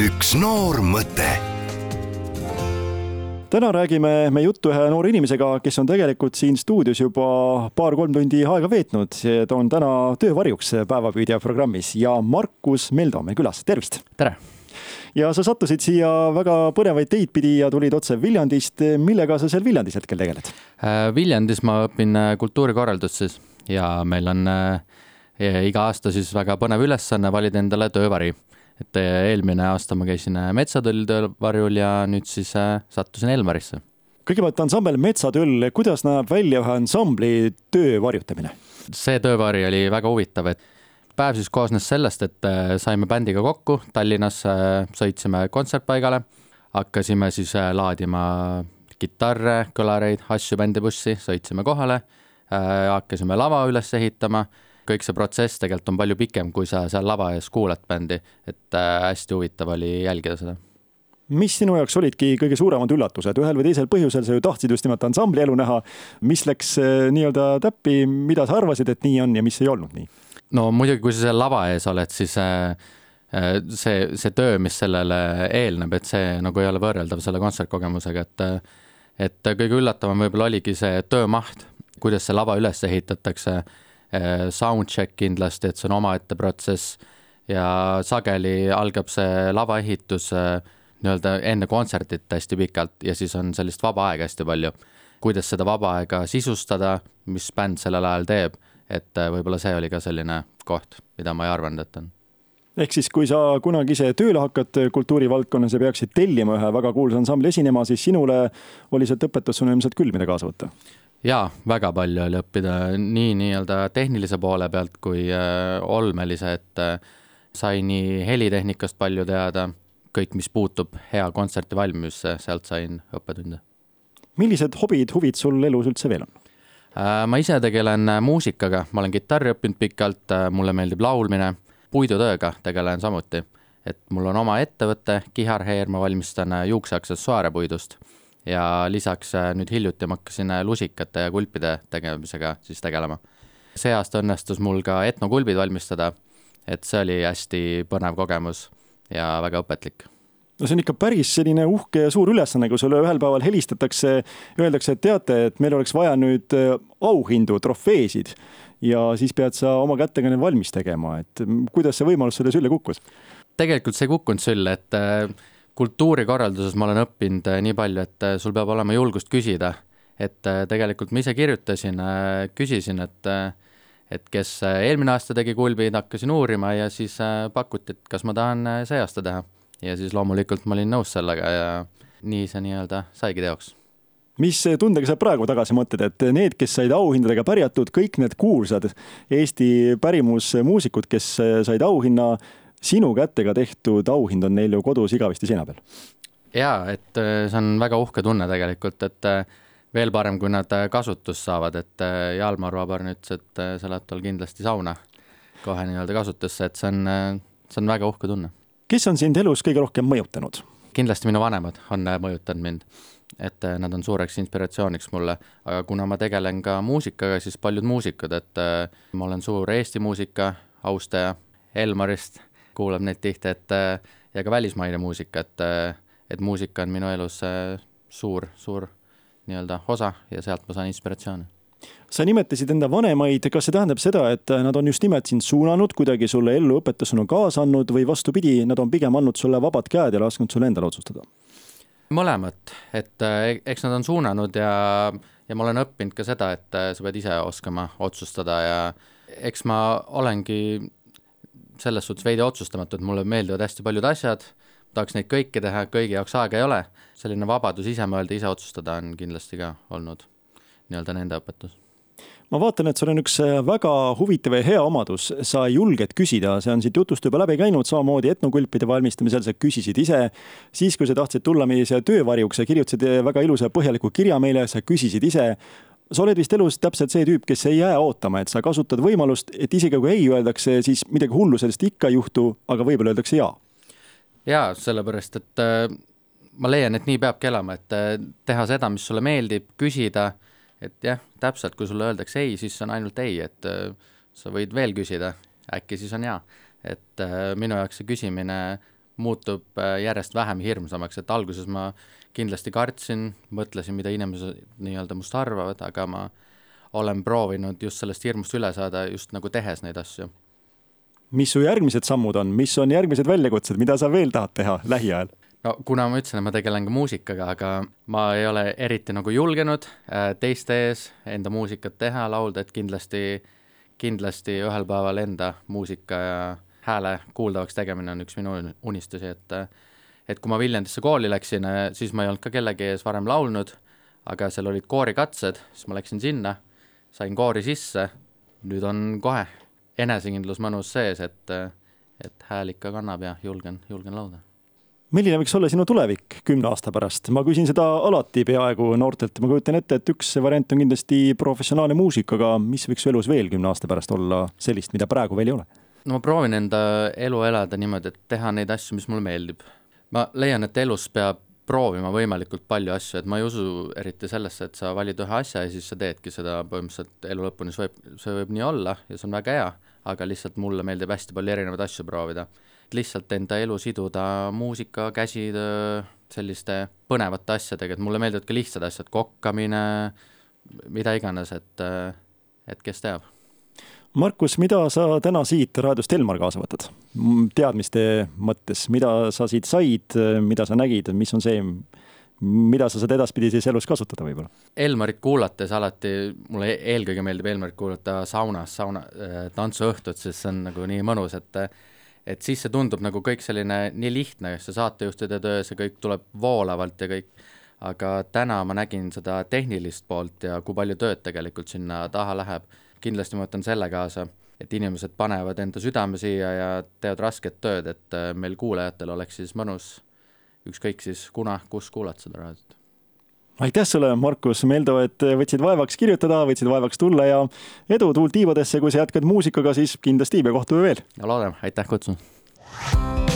üks noor mõte täna räägime me juttu ühe noore inimesega, kes on tegelikult siin stuudios juba paar-kolm tundi aega veetnud. ta on täna töövarjuks Päevapüüdja programmis ja Markus Meldo on meil külas, tervist! tere! ja sa sattusid siia väga põnevaid teid pidi ja tulid otse Viljandist. millega sa seal Viljandis hetkel tegeled? Viljandis ma õpin kultuurikorraldust siis ja meil on äh, iga aasta siis väga põnev ülesanne valida endale töövari et eh, eelmine aasta ma käisin eh, Metsatõll töövarjul ja nüüd siis eh, sattusin Elmarisse. kõigepealt ansambel Metsatõll, kuidas näeb välja ühe ansambli töö varjutamine? see töövari oli väga huvitav, et päev siis koosnes sellest, et saime bändiga kokku Tallinnas, sõitsime kontsertpaigale, hakkasime siis laadima kitarre, kõlareid, asju bändibussi, sõitsime kohale, hakkasime lava üles ehitama kõik see protsess tegelikult on palju pikem, kui sa seal lava ees kuulad bändi, et äh, hästi huvitav oli jälgida seda. Mis sinu jaoks olidki kõige suuremad üllatused, ühel või teisel põhjusel sa ju tahtsid just nimelt ansambli elu näha, mis läks äh, nii-öelda täppi, mida sa arvasid, et nii on ja mis ei olnud nii? no muidugi, kui sa seal lava ees oled, siis äh, see, see töö, mis sellele eelneb, et see nagu ei ole võrreldav selle kontsertkogemusega, et et kõige üllatavam võib-olla oligi see töömaht, kuidas see lava üles ehitatakse soundcheck kindlasti, et see on omaette protsess. Ja sageli algab see lavaehitus äh, nii-öelda enne kontserdit hästi pikalt ja siis on sellist vaba aega hästi palju. kuidas seda vaba aega sisustada, mis bänd sellel ajal teeb, et äh, võib-olla see oli ka selline koht, mida ma ei arvanud, et on. Ehk siis, kui sa kunagi ise tööle hakkad kultuurivaldkonnas ja peaksid tellima ühe väga kuulsa ansambli esinema, siis sinule oli sealt õpetusena ilmselt küll, mida kaasa võtta jaa, väga palju oli õppida nii nii-öelda tehnilise poole pealt kui äh, olmelise, et äh, sai nii helitehnikast palju teada, kõik, mis puutub hea kontserti valmimisse, sealt sain õppetunde. millised hobid, huvid sul elus üldse veel on? Äh, ma ise tegelen muusikaga, ma olen kitarri õppinud pikalt, mulle meeldib laulmine, puidutööga tegelen samuti. et mul on oma ettevõte, Kihar Hair, ma valmistan juukseaksessuaare puidust ja lisaks äh, nüüd hiljuti ma hakkasin äh, lusikate ja kulpide tegemisega siis tegelema. see aasta õnnestus mul ka etnokulbid valmistada, et see oli hästi põnev kogemus ja väga õpetlik no see on ikka päris selline uhke ja suur ülesanne, kui sulle ühel päeval helistatakse, öeldakse, et teate, et meil oleks vaja nüüd äh, auhindu, trofeesid ja siis pead sa oma kätega need valmis tegema, et kuidas see võimalus sulle sülle kukkus? tegelikult see ei kukkunud sülle, et kultuurikorralduses ma olen õppinud äh, nii palju, et äh, sul peab olema julgust küsida. et äh, tegelikult ma ise kirjutasin, küsisin, et, et kes eelmine aasta tegi kulbid, hakkasin uurima ja siis pakuti, et kas ma tahan see aasta teha. ja siis loomulikult ma olin nõus sellega ja nii see nii-öelda saigi teoks mis tundega sa praegu tagasi mõtled, et need, kes said auhindadega pärjatud, kõik need kuulsad Eesti pärimusmuusikud, kes said auhinna, sinu kätega tehtud auhind on neil ju kodus igavesti seina peal. jaa, et äh, see on väga uhke tunne tegelikult, et äh, veel parem, kui nad äh, kasutust saavad, et Jalmar Vabarn ütles, et sa lähed tal kindlasti sauna kohe nii-öelda kasutusse, et see on, see on väga uhke tunne. kes on sind elus kõige rohkem mõjutanud? kindlasti minu vanemad on mõjutanud mind, et nad on suureks inspiratsiooniks mulle, aga kuna ma tegelen ka muusikaga, siis paljud muusikud, et ma olen suur Eesti muusika austaja Elmarist kuulab neid tihti, et ja ka välismaine muusika, et, et muusika on minu elus suur, suur nii-öelda osa ja sealt ma saan inspiratsiooni. Sa nimetasid enda vanemaid, kas see tähendab seda, et nad on just nimelt sind suunanud, kuidagi sulle ellu õpetusena kaasa andnud või vastupidi, nad on pigem andnud sulle vabad käed ja lasknud sul endal otsustada? mõlemat, et eks nad on suunanud ja, ja ma olen õppinud ka seda, et sa pead ise oskama otsustada ja eks ma olengi selles suhtes veidi otsustamatu, et mulle meeldivad hästi paljud asjad, tahaks neid kõiki teha, kõigi jaoks aega ei ole, selline vabadus ise mõelda, ise otsustada on kindlasti ka olnud nii-öelda nende õpetus. Ma vaatan, et sul on üks äh, väga huvitav ja hea omadus, sa julged küsida, see on siit jutust juba läbi käinud, samamoodi etnokülpide valmistamisel sa küsisid ise. siis, kui sa tahtsid tulla meie siia töövarjuks, sa kirjutasid väga ilusa ja põhjaliku kirja meile, sa küsisid ise sa oled vist elus täpselt see tüüp, kes ei jää ootama, et sa kasutad võimalust, et isegi kui ei öeldakse, siis midagi hullu sellest ikka ei juhtu, aga võib-olla öeldakse jaa. jaa, sellepärast et äh, ma leian, et nii peabki elama, et äh, teha seda, mis sulle meeldib, küsida, et jah, täpselt, kui sulle öeldakse ei, siis on ainult ei, et äh, sa võid veel küsida, äkki siis on jaa. et äh, minu jaoks see küsimine muutub äh, järjest vähem hirmsamaks, et alguses ma kindlasti kartsin, mõtlesin, mida inimesed nii-öelda must arvavad, aga ma olen proovinud just sellest hirmust üle saada just nagu tehes neid asju. mis su järgmised sammud on, mis on järgmised väljakutsed, mida sa veel tahad teha lähiajal? no kuna ma ütlesin, et ma tegelen ka muusikaga, aga ma ei ole eriti nagu julgenud äh, teiste ees enda muusikat teha, laulda, et kindlasti, kindlasti ühel päeval enda muusika ja hääle kuuldavaks tegemine on üks minu unistusi, et et kui ma Viljandisse kooli läksin, siis ma ei olnud ka kellegi ees varem laulnud, aga seal olid koorikatsed, siis ma läksin sinna, sain koori sisse, nüüd on kohe enesekindlus mõnus sees, et et hääl ikka kannab ja julgen, julgen laulda milline võiks olla sinu tulevik kümne aasta pärast? ma küsin seda alati peaaegu noortelt, ma kujutan ette, et üks variant on kindlasti professionaalne muusik, aga mis võiks su elus veel kümne aasta pärast olla sellist, mida praegu veel ei ole? No ma proovin enda elu elada niimoodi, et teha neid asju, mis mulle meeldib. ma leian, et elus peab proovima võimalikult palju asju, et ma ei usu eriti sellesse, et sa valid ühe asja ja siis sa teedki seda põhimõtteliselt elu lõpuni, see võib, see võib nii olla ja see on väga hea, aga lihtsalt mulle meeldib hästi palju erinevaid asju proovida lihtsalt enda elu siduda muusika, käsitöö, selliste põnevate asjadega, et mulle meeldivad ka lihtsad asjad, kokkamine, mida iganes, et, et kes teab. Markus, mida sa täna siit raadiost Elmar kaasa võtad? teadmiste mõttes, mida sa siit said, mida sa nägid, mis on see, mida sa saad edaspidi siis elus kasutada võib-olla? Elmarit kuulates alati, mulle eelkõige meeldib Elmarit kuulata saunas, sauna, tantsuõhtut, sest see on nagu nii mõnus, et et siis see tundub nagu kõik selline nii lihtne, see saatejuhtide töö, see kõik tuleb voolavalt ja kõik, aga täna ma nägin seda tehnilist poolt ja kui palju tööd tegelikult sinna taha läheb. Kindlasti ma võtan selle kaasa, et inimesed panevad enda südame siia ja teevad rasket tööd, et äh, meil kuulajatel oleks siis mõnus ükskõik siis kuna, kus kuulata seda raadiot. Aitäh sulle, Markus! Meldo, et võtsid vaevaks kirjutada, võtsid vaevaks tulla ja edu tuult tiibadesse, kui sa jätkad muusikaga, siis kindlasti me kohtume veel. no loodame, aitäh kutsumast